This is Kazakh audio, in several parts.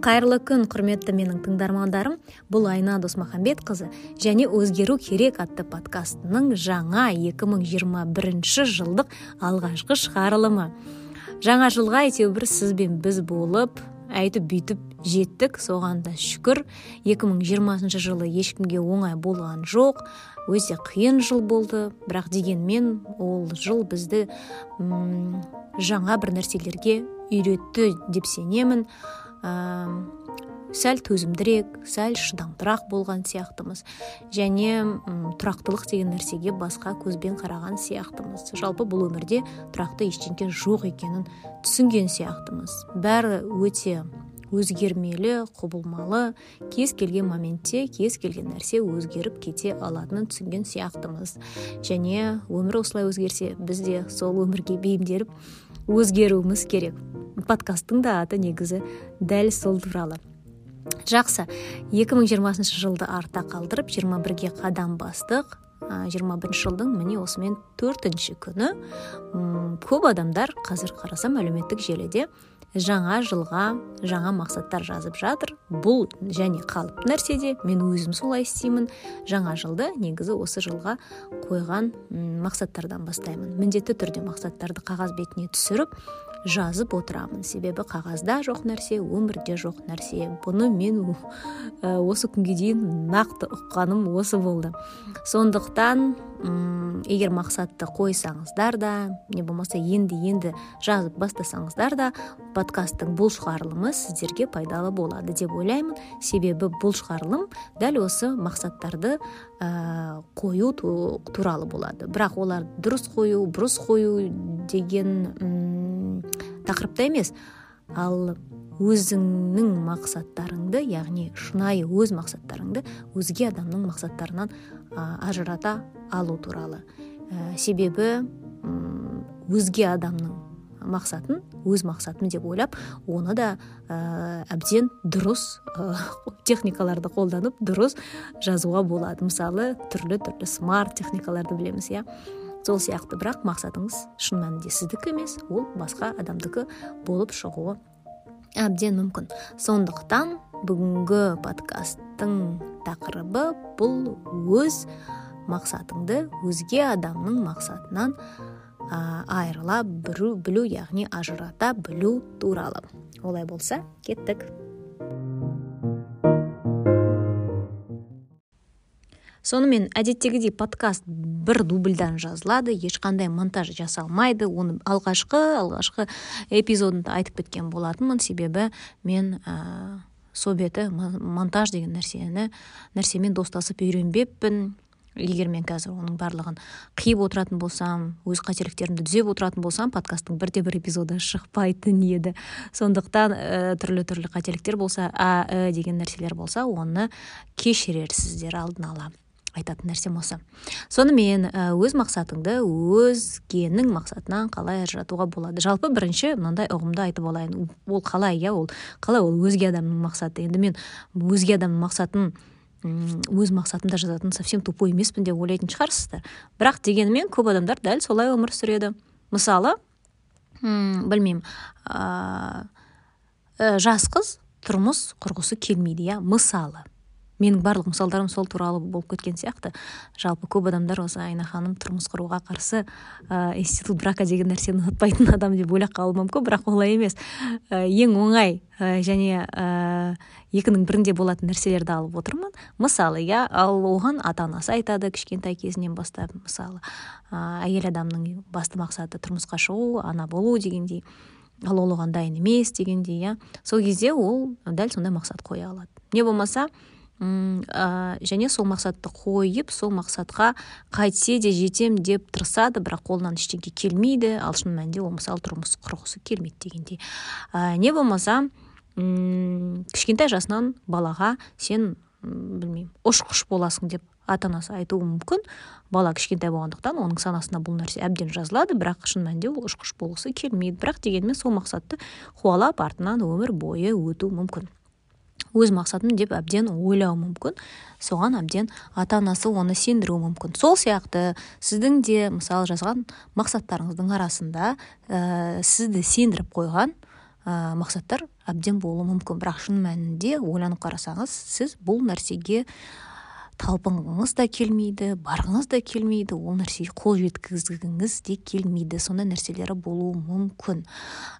кайырлы күн құрметті менің тыңдармандарым. Бұл айна досмахамбетқызы және өзгеру керек атты подкастының жаңа 2021 жылдық алғашқы шығарылымы. Жаңа жылға әйтеуір сіз бен біз болып әйтіп бүйтіп жеттік. Соған да шүкір. 2020 жылы ешкімге оңай болған жоқ. Өте қиын жыл болды. Бірақ дегенмен ол жыл бізді жаңа бір нәрселерге үйретті деп сенемін. Сәл төзімдірек сәл шыдамдырақ болған сияқтымыз. Және тұрақтылық деген нәрсеге басқа көзбен қараған сияқтымыз. Жалпы бұл өмірде тұрақты ештеңе жоқ екенін түсінген сияқтымыз. Бәрі өте өзгермелі құбылмалы кез келген моментте кез келген нәрсе өзгеріп кете алатынын түсінген сияқтымыз. Және өмір осылай өзгерсе біз де сол өмірге бейімделіп өзгеруіміз керек. Подкасттың да аты негізі дәл сол туралы. Жақсы. 2020 жылды артта қалдырып 21-ге қадам бастық. 21 жылдың міне осымен төртінші күні. Көп адамдар қазір қарасам әлеуметтік желіде жаңа жылға жаңа мақсаттар жазып жатыр. Бұл және қалыпты нәрсе де мен өзім солай істеймін. Жаңа жылды негізі осы жылға қойған мақсаттардан бастаймын. Міндетті түрде мақсаттарды қағаз бетіне түсіріп жазып отырамын. Себебі қағазда жоқ нәрсе өмірде жоқ нәрсе. Бұны мен осы күнге дейін нақты ұққаным осы болды. Сондықтан егер мақсатты қойсаңыздар да не болмаса енді енді жазып бастасаңыздар да подкасттың бұл шығарылымы сіздерге пайдалы болады деп ойлаймын. Себебі бұл шығарылым дәл осы мақсаттарды ә, қою туралы болады. Бірақ олар дұрыс қою бұрыс қою деген тақырыпта емес. Ал өзіңнің мақсаттарыңды яғни шынайы өз мақсаттарыңды өзге адамның мақсаттарынан ажырата алу туралы. Ә, себебі өзге адамның мақсатын өз мақсатым деп ойлап оны да ә, әбден дұрыс ә, техникаларды қолданып дұрыс жазуға болады. Мысалы түрлі түрлі смарт техникаларды білеміз иә. Сол сияқты. Бірақ мақсатыңыз шын мәнінде сіздікі емес ол басқа адамдікі болып шығуы әбден мүмкін. Сондықтан бүгінгі подкасттың тақырыбы бұл өз мақсатыңды өзге адамның мақсатынан айырыла білу, яғни ажырата білу туралы. Олай болса кеттік. Сонымен әдеттегідей подкаст бір дубльдан жазылады ешқандай монтаж жасалмайды. Оны алғашқы алғашқы эпизодында айтып кеткен болатынмын. Себебі мен со беті монтаж деген нәрсені нәрсемен достасып үйренбеппін. Егер мен қазір оның барлығын қиып отыратын болсам өз қателіктерімді түзеп отыратын болсам подкасттың бірде бір эпизоды шықпайтын еді. Сондықтан ә, түрлі түрлі қателіктер болса а і деген нәрселер болса оны кешірерсіздер алдын ала. Айтатын нәрсем осы. Сонымен өз мақсатыңды өзгенің мақсатынан қалай ажыратуға болады? Жалпы бірінші мынандай ұғымды айтып алайын. Ол қалай иә? Ол қалай ол өзге адамның мақсаты? Енді мен өзге адамның мақсатын өз мақсатымда жазатын совсем тупой емеспін деп ойлайтын шығарсыздар. Бірақ дегенмен көп адамдар дәл солай өмір сүреді. Мысалы білмеймін жас қыз тұрмыс құрғысы келмейді иә? Мысалы менің барлық мысалдарым сол туралы болып кеткен сияқты. Жалпы көп адамдар осы айна ханым тұрмыс құруға қарсы ә, институт брака деген нәрсені ұнатпайтын адам деп ойлап қалуы мүмкін бірақ олай емес. Ә, ең оңай ә, және ә, екінің бірінде болатын нәрселерді алып отырмын. Мысалы иә ал оған ата анасы айтады кішкентай кезінен бастап мысалы ә, әйел адамның басты мақсаты тұрмысқа шығу ана болу дегендей. Ал ол оған дайын емес дегендей иә. Сол кезде ол дәл сондай мақсат қоя алады. Не болмаса және сол мақсатты қойып сол мақсатқа қайтсе де жетем деп тырысады бірақ қолынан ештеңе келмейді ал шын мәнінде ол мысалы тұрмыс құрғысы келмейді дегендей. Ә, не болмаса м кішкентай жасынан балаға сен білмеймін ұшқыш боласың деп ата анасы айтуы мүмкін. Бала кішкентай болғандықтан оның санасына бұл нәрсе әбден жазылады бірақ шын мәнінде ол ұшқыш болғысы келмейді. Бірақ дегенмен сол мақсатты қуалап артынан өмір бойы өту мүмкін. Өз мақсатым деп әбден ойлауы мүмкін. Соған әбден ата анасы оны сендіруі мүмкін. Сол сияқты сіздің де мысалы жазған мақсаттарыңыздың арасында ә, сізді сендіріп қойған ә, мақсаттар әбден болуы мүмкін. Бірақ шын мәнінде ойланып қарасаңыз сіз бұл нәрсеге талпынғыңыз да келмейді барғыңыз да келмейді ол нәрсеге қол жеткізгіңіз де келмейді. Сондай нәрселері болуы мүмкін.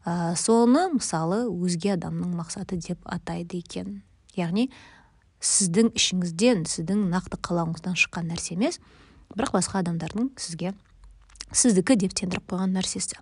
Ә, соны мысалы өзге адамның мақсаты деп атайды екен. Яғни сіздің ішіңізден сіздің нақты қалауыңыздан шыққан нәрсе емес бірақ басқа адамдардың сізге сіздікі деп сендіріп қойған нәрсесі.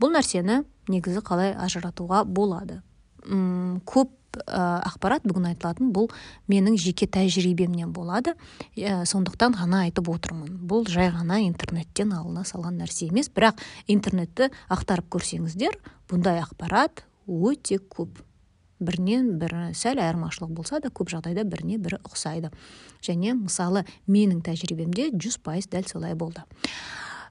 Бұл нәрсені негізі қалай ажыратуға болады? Үм, көп ақпарат бүгін айтылатын бұл менің жеке тәжірибемнен болады. Ә, сондықтан ғана айтып отырмын бұл жай ғана интернеттен алына салған нәрсе емес. Бірақ интернетті ақтарып көрсеңіздер бұндай ақпарат өте көп. Бірінен бірі сәл айырмашылық болса да көп жағдайда біріне бірі ұқсайды. Және мысалы менің тәжірибемде жүз пайыз дәл солай болды.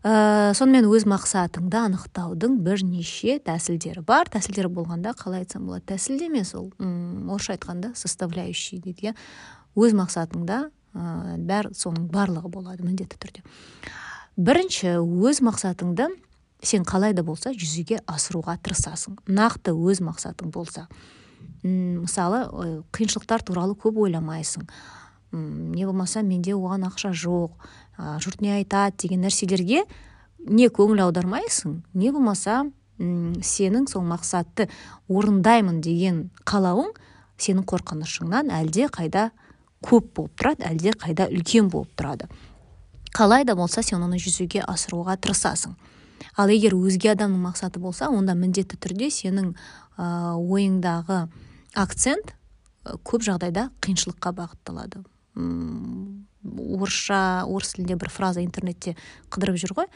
Ә, сонымен өз мақсатыңды анықтаудың бірнеше тәсілдері бар. Тәсілдері болғанда қалай айтсам болады тәсіл емес ол орысша айтқанда составляющий дейді иә. Өз мақсатыңда ә, бәр соның барлығы болады міндетті түрде. Бірінші өз мақсатыңды сен қалай да болса жүзеге асыруға тырысасың. Нақты өз мақсатың болса. Мысалы қиыншылықтар туралы көп ойламайсың. Не болмаса менде оған ақша жоқ. Ә, жұрт не айтады деген нәрселерге не көңіл аудармайсың не болмаса сенің сол мақсатты орындаймын деген қалауың сенің қорқынышыңнан әлде қайда көп болып тұрады әлде қайда үлкен болып тұрады. Қалай да болса сен оны жүзеге асыруға тырысасың. Ал егер өзге адамның мақсаты болса онда міндетті түрде сенің ойыңдағы акцент көп жағдайда қиыншылыққа бағытталады. Орысша орыс тілінде бір фраза интернетте қыдырып жүр ғой.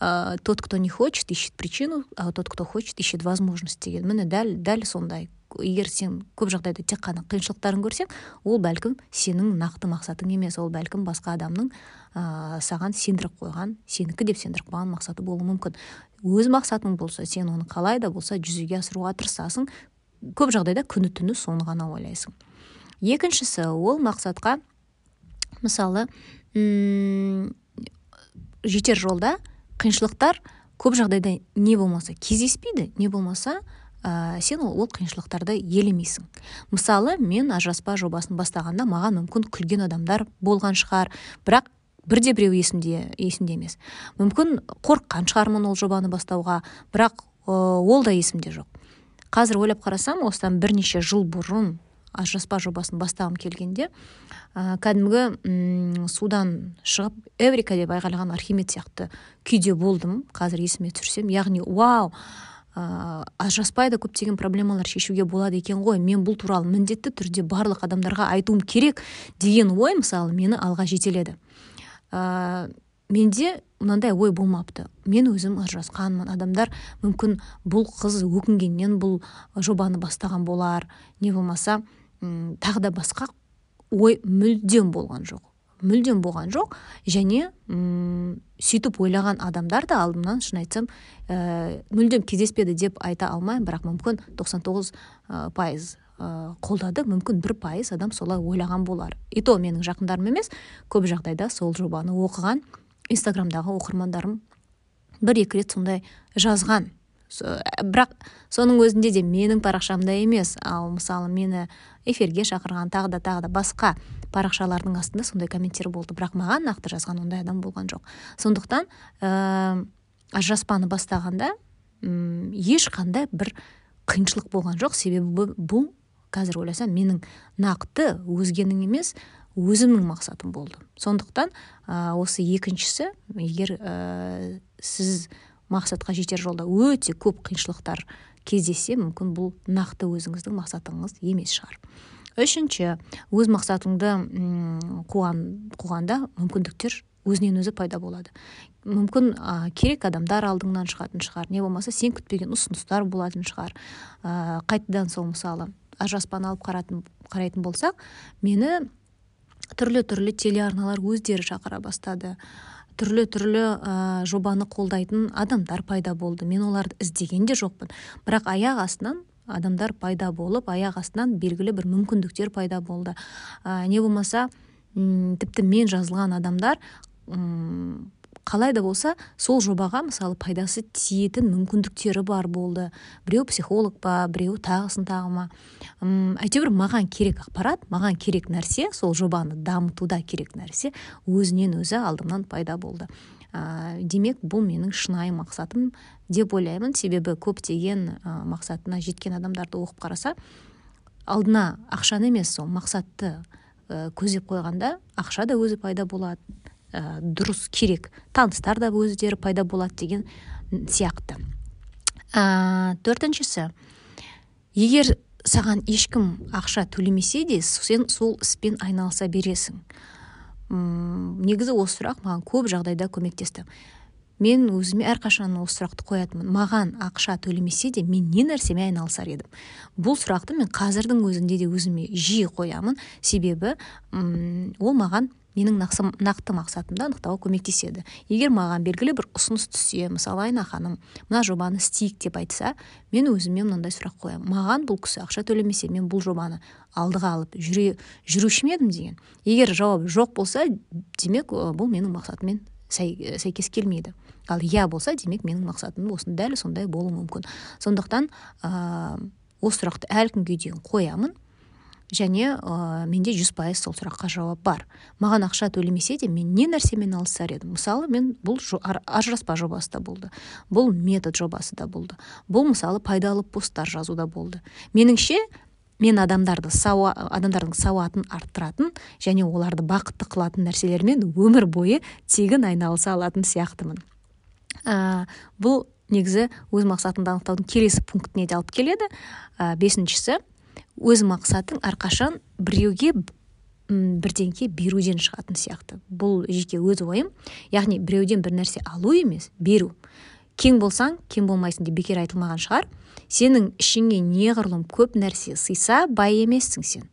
Ә, тот кто не хочет ищет причину а тот кто хочет ищет возможность деген. Міне дәл дәл сондай. Егер сен көп жағдайда тек қана қиыншылықтарын көрсең ол бәлкім сенің нақты мақсатың емес ол бәлкім басқа адамның ә, саған сендіріп қойған сенікі деп сендіріп қойған мақсаты болуы мүмкін. Өз мақсатың болса сен оны қалай да болса жүзеге асыруға тырысасың. Көп жағдайда күні түні соны ғана ойлайсың. Екіншісі ол мақсатқа мысалы жетер жолда қиыншылықтар көп жағдайда не болмаса кездеспейді не болмаса ә, сен ол, ол қиыншылықтарды елемейсің. Мысалы мен ажыраспа жобасын бастағанда маған мүмкін күлген адамдар болған шығар. Бірақ бірде біреу есімде есімде емес. Мүмкін қорыққан шығармын ол жобаны бастауға. Бірақ ол да есімде жоқ. Қазір ойлап қарасам осыдан бірнеше жыл бұрын ажыраспа жобасын бастағым келгенде ә, кәдімгі судан шығып эврика деп айғайлаған архимед сияқты күйде болдым қазір есіме түсірсем. Яғни вау ә, ажыраспай да көптеген проблемалар шешуге болады екен ғой. Мен бұл туралы міндетті түрде барлық адамдарға айтуым керек деген ой мысалы мені алға жетеледі. Ә, менде мынандай ой болмапты. Мен өзім ажырасқанмын адамдар мүмкін бұл қыз өкінгеннен бұл жобаны бастаған болар. Не болмаса тағы да басқа ой мүлдем болған жоқ. Мүлдем болған жоқ. Және м сөйтіп ойлаған адамдар да алдымнан шын айтсам ә, мүлдем кездеспеді деп айта алмаймын. Бірақ мүмкін 99 ә, пайыз ә, қолдады. Мүмкін бір пайыз адам солай ойлаған болар. И то менің жақындарым емес. Көп жағдайда сол жобаны оқыған инстаграмдағы оқырмандарым бір екі рет сондай жазған. Бірақ соның өзінде де менің парақшамда емес. Ал мысалы мені эфирге шақырған тағы да тағы да басқа парақшалардың астында сондай комменттер болды. Бірақ маған нақты жазған ондай адам болған жоқ. Сондықтан ә, ажыраспаны бастағанда м ешқандай бір қиыншылық болған жоқ. Себебі бұл қазір ойласам менің нақты өзгенің емес өзімнің мақсатым болды. Сондықтан ә, осы екіншісі егер ә, сіз мақсатқа жетер жолда өте көп қиыншылықтар кездессе мүмкін бұл нақты өзіңіздің мақсатыңыз емес шығар. Үшінші өз мақсатыңды қуған қуғанда мүмкіндіктер өзінен өзі пайда болады. Мүмкін ә, керек адамдар алдыңнан шығатын шығар не болмаса сен күтпеген ұсыныстар болатын шығар. Ә, қайтадан сол мысалы ажыраспаны алып қаратын, қарайтын болсақ мені түрлі түрлі телеарналар өздері шақыра бастады. Түрлі түрлі ә, жобаны қолдайтын адамдар пайда болды. Мен оларды іздеген де жоқпын. Бірақ аяқ астынан адамдар пайда болып аяқ астынан белгілі бір мүмкіндіктер пайда болды. Ә, не болмаса тіпті мен жазылған адамдар қалай да болса сол жобаға мысалы пайдасы тиетін мүмкіндіктері бар болды. Біреу психолог па біреу тағысын тағы ма. Әйтеуір маған керек ақпарат маған керек нәрсе сол жобаны дамытуда керек нәрсе өзінен өзі алдымнан пайда болды. Ә, демек бұл менің шынайы мақсатым деп ойлаймын. Себебі көптеген ә, мақсатына жеткен адамдарды оқып қараса алдына ақшаны емес сол мақсатты ә, көздеп қойғанда ақша да өзі пайда болады. Ә, дұрыс керек таныстар да өздері пайда болады деген сияқты. Ә, төртіншісі егер саған ешкім ақша төлемесе де сен сол іспен айналыса бересің. Үм, негізі осы сұрақ маған көп жағдайда көмектесті. Мен өзіме әрқашан осы сұрақты қоятынмын. Маған ақша төлемесе де мен не нәрсемен айналысар едім? Бұл сұрақты мен қазірдің өзінде де өзіме жиі қоямын. Себебі ол маған менің нақты мақсатымды анықтауға көмектеседі. Егер маған белгілі бір ұсыныс түссе мысалы айна ханым мына жобаны істейік деп айтса мен өзіме мынандай сұрақ қоямын. Маған бұл кісі ақша төлемесе мен бұл жобаны алдыға алып жүре жүруші ме едім? деген. Егер жауап жоқ болса демек бұл менің мақсатыммен сәй, сәйкес келмейді. Ал иә болса демек менің мақсатым дәл сондай болуы мүмкін. Сондықтан ыыы осы сұрақты әлі күнге дейін қоямын. Және ә, менде жүз пайыз сол сұраққа жауап бар. Маған ақша төлемесе де мен не нәрсемен алысар едім? Мысалы мен бұл ажыраспа жобасы да болды бұл метод жобасы да болды бұл мысалы пайдалы посттар жазу да болды. Меніңше мен адамдарды адамдардың сауатын арттыратын және оларды бақытты қылатын нәрселермен өмір бойы тегін айналыса алатын сияқтымын. Ә, бұл негізі өз мақсатыңды анықтаудың келесі пунктіне де алып келеді. Ә, бесіншісі өз мақсатың әрқашан біреуге бірдеңке беруден шығатын сияқты. Бұл жеке өз ойым. Яғни біреуден бір нәрсе алу емес беру. Кең болсаң кем болмайсың деп бекер айтылмаған шығар. Сенің ішіңе неғұрлым көп нәрсе сыйса бай емессің сен.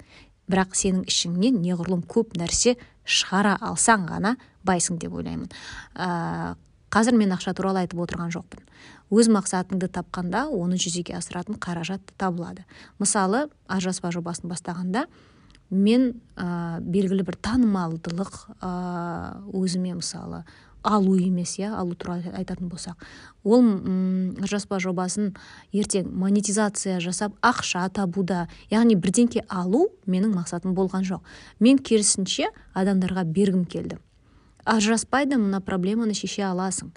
Бірақ сенің ішіңнен неғұрлым көп нәрсе шығара алсаң ғана байсың деп ойлаймын. Ә, қазір мен ақша туралы айтып отырған жоқпын. Өз мақсатыңды тапқанда оны жүзеге асыратын қаражат табылады. Мысалы ажыраспа жобасын бастағанда мен ә, белгілі бір танымалдылық ә, өзіме мысалы алу емес иә алу туралы айтатын болсақ. Ол жаспа жобасын ертең монетизация жасап ақша табуда яғни бірдеңке алу менің мақсатым болған жоқ. Мен керісінше адамдарға бергім келді. Ажыраспай да мына проблеманы шеше аласың.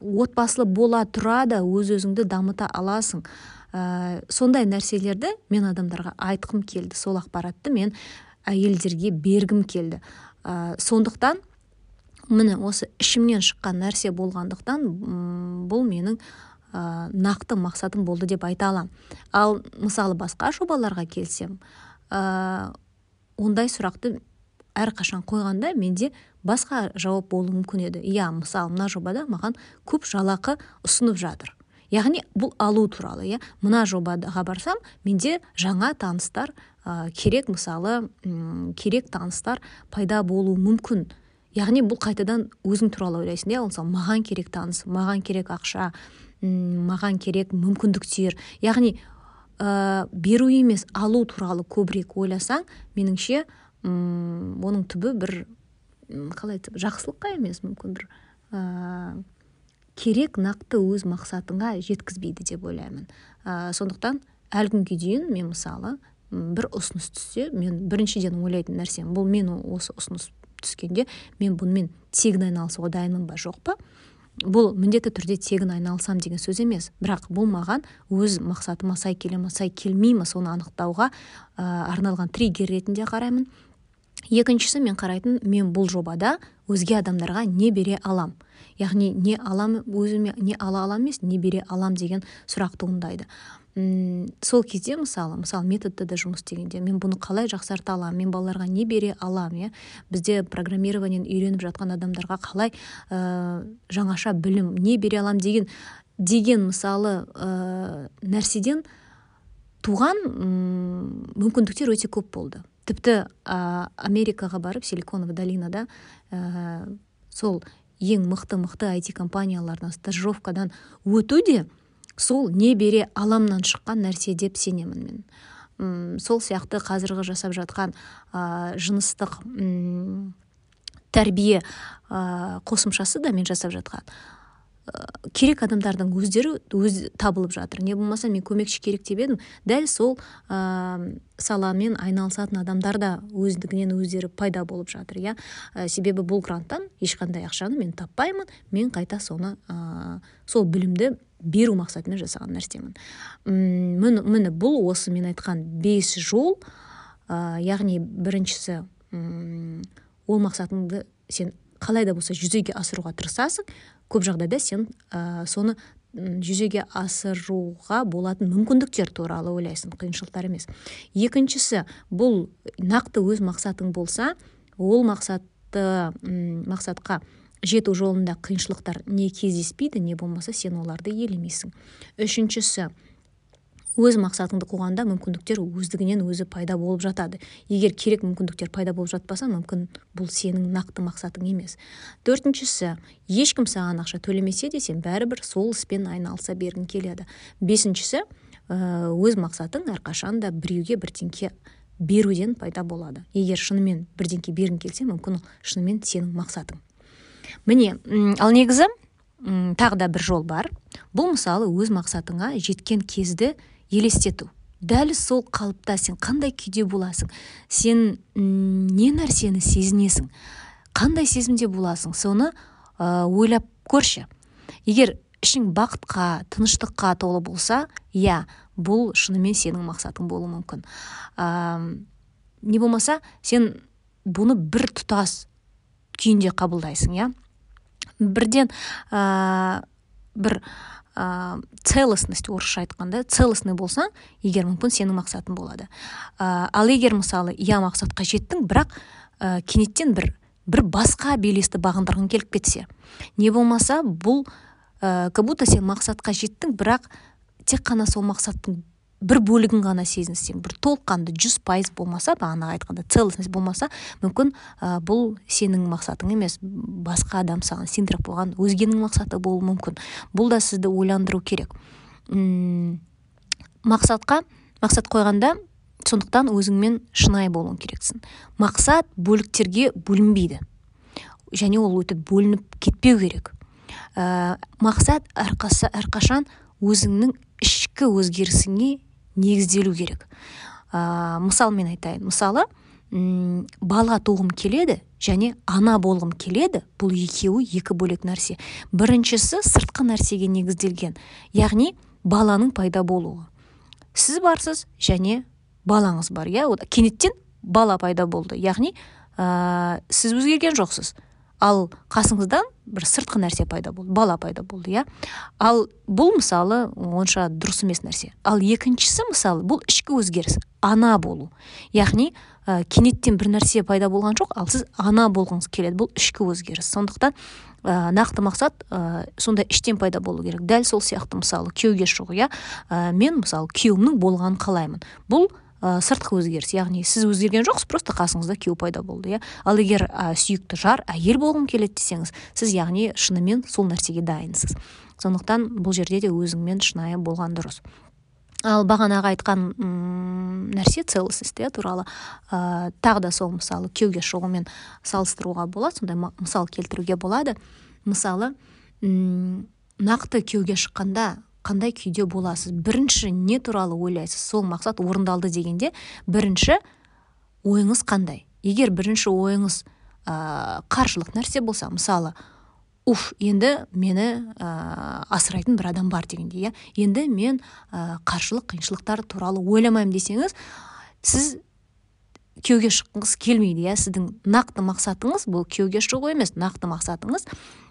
Отбасылы бола тұра да өз өзіңді дамыта аласың. Ә, сондай нәрселерді мен адамдарға айтқым келді. Сол ақпаратты мен әйелдерге бергім келді. Ә, сондықтан міне осы ішімнен шыққан нәрсе болғандықтан бұл менің ә, нақты мақсатым болды деп айта аламын ал мысалы басқа жобаларға келсем ә, ондай сұрақты әрқашан қойғанда менде басқа жауап болуы мүмкін еді. Иә мысалы мына жобада маған көп жалақы ұсынып жатыр. Яғни бұл алу туралы иә. Мына жобаға барсам менде жаңа таныстар ә, керек мысалы керек таныстар пайда болуы мүмкін. Яғни бұл қайтадан өзің туралы ойлайсың иә. Мысалы маған керек таныс маған керек ақша маған керек мүмкіндіктер. Яғни ә, беру емес алу туралы көбірек ойласаң меніңше ұм, оның түбі бір қалай айтсам жақсылыққа емес мүмкін бір ә, керек нақты өз мақсатыңа жеткізбейді деп ойлаймын. Ә, сондықтан әлі күнге дейін мен мысалы бір ұсыныс түссе мен біріншіден ойлайтын нәрсем бұл мен осы ұсыныс түскенде мен бұнымен тегін айналысуға дайынмын ба жоқ па? Бұл міндетті түрде тегін айналысам деген сөз емес. Бірақ бұл маған өз мақсатыма сай келе ма сай келмей ма соны анықтауға ә, арналған триггер ретінде қараймын. Екіншісі мен қарайтын мен бұл жобада өзге адамдарға не бере алам яғни не алам өзіме не ала алам емес не бере алам деген сұрақ туындайды сол кезде мысалы мысалы методта да жұмыс істегенде мен бұны қалай жақсарта аламын мен балаларға не бере аламын иә? Бізде программированиені үйреніп жатқан адамдарға қалай ә, жаңаша білім не бере аламын деген деген мысалы ә, нәрседен туған мүмкіндіктер өте көп болды. Тіпті ә, америкаға барып силиконовый долинада ә, сол ең мықты мықты IT компаниялардан стажировкадан өту де сол не бере аламнан шыққан нәрсе деп сенемін мен. Үм, сол сияқты қазіргі жасап жатқан ә, жыныстық тәрбие ә, қосымшасы да мен жасап жатқан. Керек адамдардың өздері өз табылып жатыр. Не болмаса мен көмекші керек деп едім. Дәл сол ә, саламен айналысатын адамдар да өздігінен өздері пайда болып жатыр иә. Ә, себебі бұл гранттан ешқандай ақшаны мен таппаймын. Мен қайта соны ә, сол білімді беру мақсатымен жасаған нәрсемін. Міне, міне бұл осы мен айтқан бес жол ә, яғни біріншісі ол мақсатыңды сен қалай да болса жүзеге асыруға тырысасың көп жағдайда сен ә, соны жүзеге асыруға болатын мүмкіндіктер туралы ойлайсың қиыншылықтар емес. Екіншісі бұл нақты өз мақсатың болса ол мақсатты мақсатқа жету жолында қиыншылықтар не кездеспейді не болмаса сен оларды елемейсің. Үшіншісі өз мақсатыңды қуғанда мүмкіндіктер өздігінен өзі пайда болып жатады. Егер керек мүмкіндіктер пайда болып жатпаса мүмкін бұл сенің нақты мақсатың емес. Төртіншісі ешкім саған ақша төлемесе де сен бәрібір сол іспен айналыса бергің келеді. Бесіншісі өз мақсатың әрқашан да біреуге бірдеңке беруден пайда болады. Егер шынымен бірдеңке бергің келсе мүмкін шынымен сенің мақсатың. Міне ал негізі тағы да бір жол бар. Бұл мысалы өз мақсатыңа жеткен кезді елестету. Дәл сол қалыпта сен қандай күйде боласың? Сен не нәрсені сезінесің? Қандай сезімде боласың? Соны ә, ойлап көрші. Егер ішің бақытқа тыныштыққа толы болса иә бұл шынымен сенің мақсатың болуы мүмкін. Ә, не болмаса сен бұны бір тұтас күйінде қабылдайсың иә. Бірден ә, бір ә, целостность орысша айтқанда целостный болсаң егер мүмкін сенің мақсатың болады. Ә, ал егер мысалы иә мақсатқа жеттің бірақ ә, кенеттен бір бір басқа белесті бағындырғың келіп кетсе не болмаса бұл ә, как будто сен мақсатқа жеттің бірақ тек қана сол мақсаттың бір бөлігін ғана сезінсең бір толыққанды жүз пайыз болмаса бағанағы айтқанда целостность болмаса мүмкін ә, бұл сенің мақсатың емес. Басқа адам саған сендіріп қойған өзгенің мақсаты болуы мүмкін. Бұл да сізді ойландыру керек. Үм, мақсатқа мақсат қойғанда сондықтан өзіңмен шынайы болуың керексің. Мақсат бөліктерге бөлінбейді. Және ол өтіп бөлініп кетпеу керек. Ә, мақсат әрқашан өзіңнің ішкі өзгерісіңе негізделу керек. Ә, мысалмен айтайын. Мысалы м бала туғым келеді және ана болғым келеді бұл екеуі екі бөлек нәрсе. Біріншісі сыртқы нәрсеге негізделген яғни баланың пайда болуы. Сіз барсыз және балаңыз бар иә? Кенеттен бала пайда болды. Яғни ә, сіз өзгерген жоқсыз. Ал қасыңыздан бір сыртқы нәрсе пайда болды бала пайда болды иә. Ал бұл мысалы онша дұрыс емес нәрсе. Ал екіншісі мысалы бұл ішкі өзгеріс ана болу. Яғни ә, кенеттен бір нәрсе пайда болған жоқ ал сіз ана болғыңыз келеді. Бұл ішкі өзгеріс. Сондықтан ә, нақты мақсат ә, сондай іштен пайда болу керек. Дәл сол сияқты мысалы күйеуге шығу иә. Ә, мен мысалы күйеуімнің болғанын қалаймын. Бұл ә, сыртқы өзгеріс яғни сіз өзгерген жоқсыз просто қасыңызда күйеу пайда болды иә? Ал егер ә, сүйікті жар әйел болғым келеді десеңіз сіз яғни шынымен сол нәрсеге дайынсыз. Сондықтан бұл жерде де өзіңмен шынайы болған дұрыс. Ал бағанағы айтқан ұм, нәрсе целостность иә туралы ә, тағы да сол мысалы күйеуге шығумен салыстыруға болады сондай мысал келтіруге болады. Мысалы ұм, нақты күйеуге шыққанда қандай күйде боласыз? Бірінші не туралы ойлайсыз? Сол мақсат орындалды дегенде бірінші ойыңыз қандай? Егер бірінші ойыңыз ә, қаржылық нәрсе болса мысалы уф енді мені ә, асырайтын бір адам бар дегендей иә? Енді мен ә, қаржылық қиыншылықтар туралы ойламаймын десеңіз сіз күйеуге шыққыңыз келмейді иә? Сіздің нақты мақсатыңыз бұл күйеуге шығу емес нақты мақсатыңыз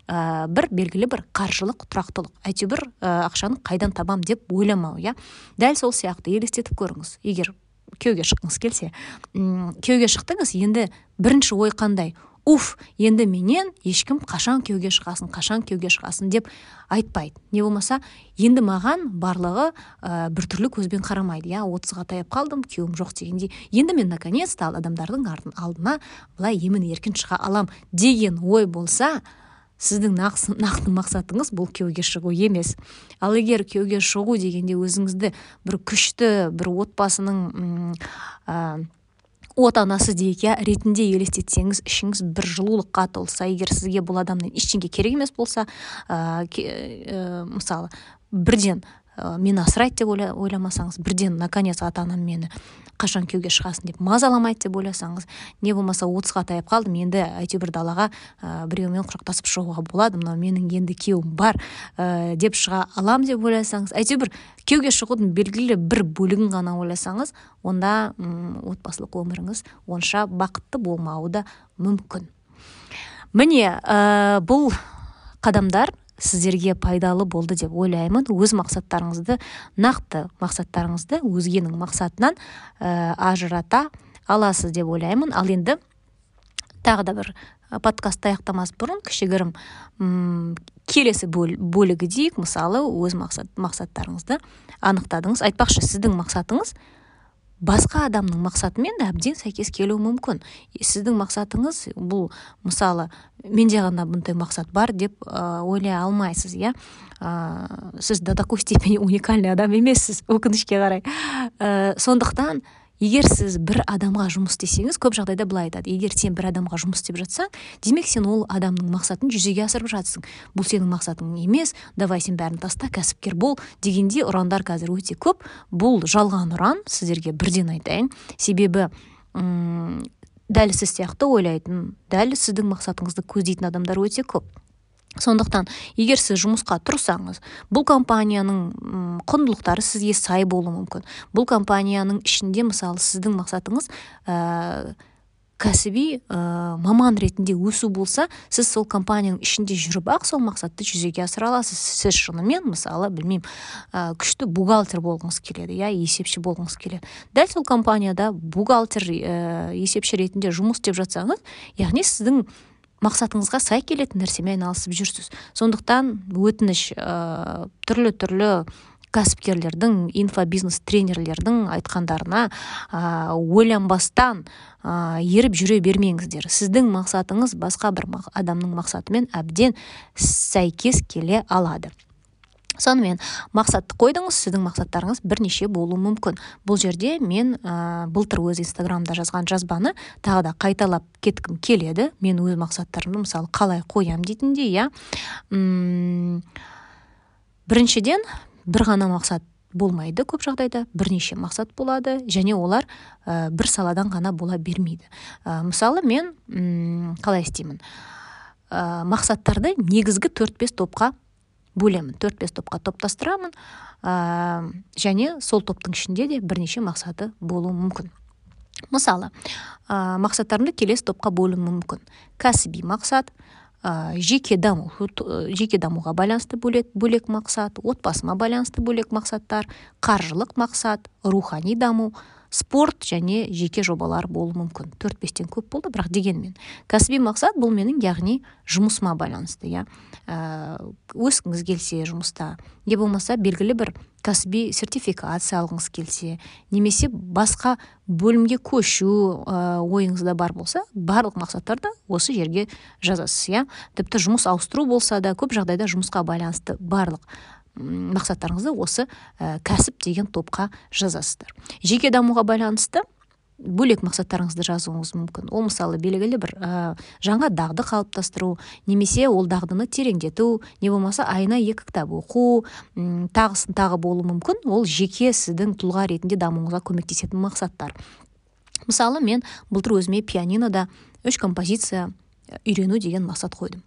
ә, бір белгілі бір қаржылық тұрақтылық. Әйтеуір ә, ақшаны қайдан табам деп ойламау иә. Дәл сол сияқты елестетіп көріңіз. Егер күйеуге шыққыңыз келсе ұм, күйеуге шықтыңыз енді бірінші ой қандай? Уф енді менен ешкім қашан күйеуге шығасың қашан күйеуге шығасың деп айтпайды. Не болмаса енді маған барлығы ә, біртүрлі көзбен қарамайды иә. Отызға таяп қалдым күйеуім жоқ дегендей. Енді мен наконец то адамдардың алдына былай емін еркін шыға алам деген ой болса сіздің нақты мақсатыңыз бұл күйеуге шығу емес. Ал егер күйеуге шығу дегенде өзіңізді бір күшті бір отбасының отанасы дейік иә ретінде елестетсеңіз ішіңіз бір жылулыққа толса егер сізге бұл адамнан ештеңе керек емес болса ә, ә, мысалы бірден ә, мені асырайды деп ойламасаңыз бірден наконец ата анам мені қашан күйеуге шығасың деп мазаламайды деп ойласаңыз не болмаса отызға таяп қалдым енді әйтеуір далаға ә, біреумен құшақтасып шығуға болады мынау менің енді күйеуім бар ә, деп шыға алам деп ойласаңыз әйтеуір күйеуге шығудың белгілі бір бөлігін ғана ойласаңыз онда ұм, отбасылық өміріңіз онша бақытты болмауы да мүмкін. Міне ә, бұл қадамдар сіздерге пайдалы болды деп ойлаймын. Өз мақсаттарыңызды нақты мақсаттарыңызды өзгенің мақсатынан ә, ажырата аласыз деп ойлаймын. Ал енді тағы да бір подкастты аяқтамас бұрын кішігірім келесі бөлігі дейік мысалы өз мақсат мақсаттарыңызды анықтадыңыз. Айтпақшы сіздің мақсатыңыз басқа адамның мақсатымен әбден сәйкес келуі мүмкін. Сіздің мақсатыңыз бұл мысалы менде ғана бұндай мақсат бар деп ойлай алмайсыз иә? Ә, сіз до такой степени уникальный адам емессіз өкінішке қарай. Ә, сондықтан егер сіз бір адамға жұмыс істесеңіз көп жағдайда былай айтады. Егер сен бір адамға жұмыс істеп жатсаң демек сен ол адамның мақсатын жүзеге асырып жатсың. Бұл сенің мақсатың емес давай сен бәрін таста кәсіпкер бол дегендей ұрандар қазір өте көп. Бұл жалған ұран сіздерге бірден айтайын. Себебі ұм, дәл сіз сияқты ойлайтын дәл сіздің мақсатыңызды көздейтін адамдар өте көп. Сондықтан егер сіз жұмысқа тұрсаңыз бұл компанияның құндылықтары сізге сай болуы мүмкін. Бұл компанияның ішінде мысалы сіздің мақсатыңыз ә, кәсіби ә, маман ретінде өсу болса сіз сол компанияның ішінде жүріп ақ сол мақсатты жүзеге асыра аласыз. Сіз шынымен мысалы білмеймін ә, күшті бухгалтер болғыңыз келеді иә есепші болғыңыз келеді. Дәл сол компанияда бухгалтер ә, есепші ретінде жұмыс істеп жатсаңыз яғни сіздің мақсатыңызға сай келетін нәрсемен айналысып жүрсіз. Сондықтан өтініш ә, түрлі түрлі кәсіпкерлердің инфобизнес тренерлердің айтқандарына ә, ойланбастан ә, еріп жүре бермеңіздер. Сіздің мақсатыңыз басқа бір адамның мақсатымен әбден сәйкес келе алады. Сонымен мақсатты қойдыңыз сіздің мақсаттарыңыз бірнеше болуы мүмкін. Бұл жерде мен ә, былтыр өз инстаграмда жазған жазбаны тағы да қайталап кеткім келеді. Мен өз мақсаттарымды мысалы қалай қоямын дейтіндей иә. Біріншіден бір ғана мақсат болмайды көп жағдайда бірнеше мақсат болады және олар ә, бір саладан ғана бола бермейді. Ә, мысалы мен қалай істеймін? Ә, мақсаттарды негізгі төрт бес топқа бөлемін төрт бес топқа топтастырамын. Ә, және сол топтың ішінде де бірнеше мақсаты болуы мүмкін. Мысалы ә, мақсаттарымды келесі топқа бөлуім мүмкін. Кәсіби мақсат ә, жеке даму жеке дамуға байланысты бөлек, бөлек мақсат отбасыма байланысты бөлек мақсаттар қаржылық мақсат рухани даму спорт және жеке жобалар болуы мүмкін. Төрт бестен көп болды бірақ дегенмен кәсіби мақсат бұл менің яғни жұмысыма байланысты иә. Ә, өскіңіз келсе жұмыста не болмаса белгілі бір кәсіби сертификация алғыңыз келсе немесе басқа бөлімге көшу ә, ойыңызда бар болса барлық мақсаттарды осы жерге жазасыз иә. Тіпті жұмыс ауыстыру болса да көп жағдайда жұмысқа байланысты барлық мақсаттарыңызды осы ә, кәсіп деген топқа жазасыздар. Жеке дамуға байланысты бөлек мақсаттарыңызды жазуыңыз мүмкін. Ол мысалы белгілі бір ә, жаңа дағды қалыптастыру немесе ол дағдыны тереңдету не болмаса айына екі кітап оқу тағысын тағы болуы мүмкін. Ол жеке сіздің тұлға ретінде дамуыңызға көмектесетін мақсаттар. Мысалы мен былтыр өзіме пианинода үш композиция үйрену деген мақсат қойдым.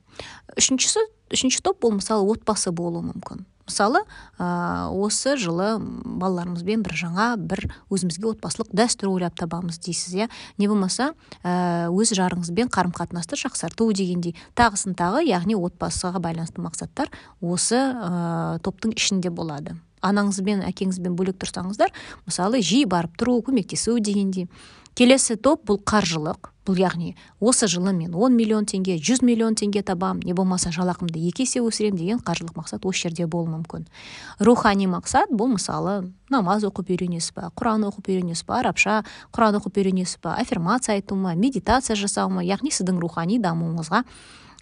Үшіншісі үшінші топ бұл мысалы отбасы болуы мүмкін. Мысалы ә, осы жылы балаларымызбен бір жаңа бір өзімізге отбасылық дәстүр ойлап табамыз дейсіз иә? Не болмаса ә, өз жарыңызбен қарым қатынасты жақсарту дегендей. Тағысын тағы яғни отбасыға байланысты мақсаттар осы ә, топтың ішінде болады. Анаңызбен әкеңізбен бөлек тұрсаңыздар мысалы жиі барып тұру көмектесу дегендей. Келесі топ бұл қаржылық. Бұл яғни осы жылы мен 10 миллион теңге 100 миллион теңге табам, не болмаса жалақымды екі есе өсірем деген қаржылық мақсат осы жерде болуы мүмкін. Рухани мақсат бұл мысалы намаз оқып үйренесіз ба құран оқып үйренесіз ба арабша құран оқып үйренесіз ба аффирмация айту ма медитация жасау ма яғни сіздің рухани дамуыңызға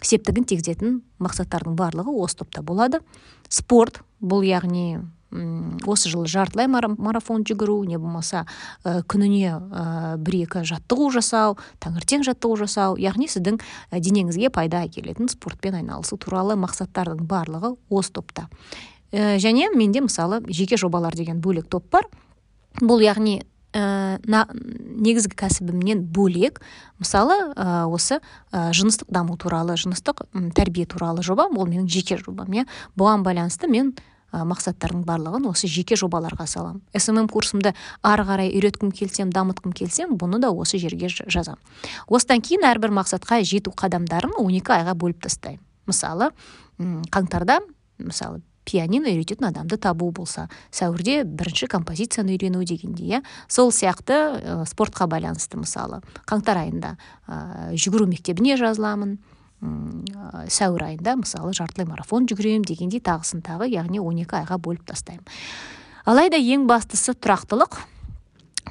септігін тигізетін мақсаттардың барлығы осы топта болады. Спорт бұл яғни осы жылы жартылай марафон жүгіру не болмаса ә, күніне ә, бір екі жаттығу жасау таңертең жаттығу жасау яғни сіздің денеңізге пайда әкелетін спортпен айналысу туралы мақсаттардың барлығы осы топта. Ә, және менде мысалы жеке жобалар деген бөлек топ бар. Бұл яғни ә, негізгі кәсібімнен бөлек мысалы ә, осы ә, жыныстық даму туралы жыныстық тәрбие туралы жобам ол менің жеке жобам иә. Бұған байланысты мен мақсаттардың барлығын осы жеке жобаларға саламын смм курсымды ары қарай үйреткім келсем дамытқым келсем бұны да осы жерге жазамын осыдан кейін әрбір мақсатқа жету қадамдарын 12 айға бөліп тастаймын. Мысалы қаңтарда мысалы пианино үйрететін адамды табу болса сәуірде бірінші композицияны үйрену дегендей иә сол сияқты ә, спортқа байланысты мысалы қаңтар айында ә, жүгіру мектебіне жазыламын. Сәуір айында мысалы жартылай марафон жүгіремін дегендей тағысын тағы яғни 12 айға бөліп тастаймын. Алайда ең бастысы тұрақтылық.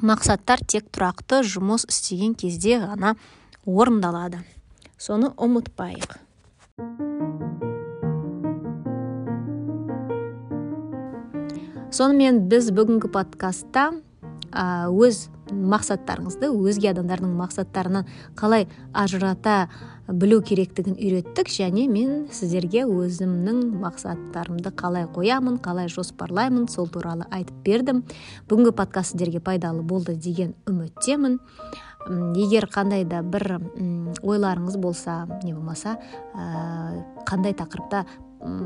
Мақсаттар тек тұрақты жұмыс істеген кезде ғана орындалады. Соны ұмытпайық. Сонымен біз бүгінгі подкастта өз мақсаттарыңызды өзге адамдардың мақсаттарынан қалай ажырата білу керектігін үйреттік және мен сіздерге өзімнің мақсаттарымды қалай қоямын қалай жоспарлаймын сол туралы айтып бердім. Бүгінгі подкаст сіздерге пайдалы болды деген үміттемін. Егер қандай да бір ойларыңыз болса не болмаса қандай тақырыпта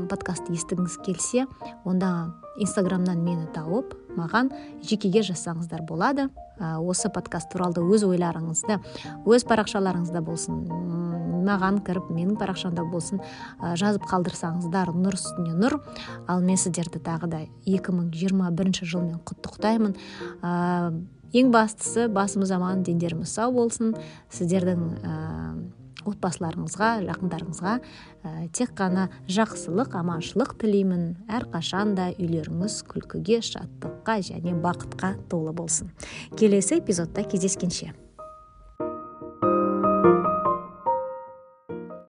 подкастты естігіңіз келсе онда инстаграмнан мені тауып маған жекеге жазсаңыздар болады. Осы подкаст туралы өз ойларыңызды өз парақшаларыңызда болсын маған кіріп менің парақшамда болсын жазып қалдырсаңыздар нұр үстіне нұр. Ал мен сіздерді тағы да 2021 жылмен құттықтаймын. Ең бастысы басымыз аман дендеріміз сау болсын. Сіздердің отбасыларыңызға жақындарыңызға ә, тек қана жақсылық аманшылық тілеймін. Әрқашанда үйлеріңіз күлкіге шаттыққа және бақытқа толы болсын. Келесі эпизодта кездескенше.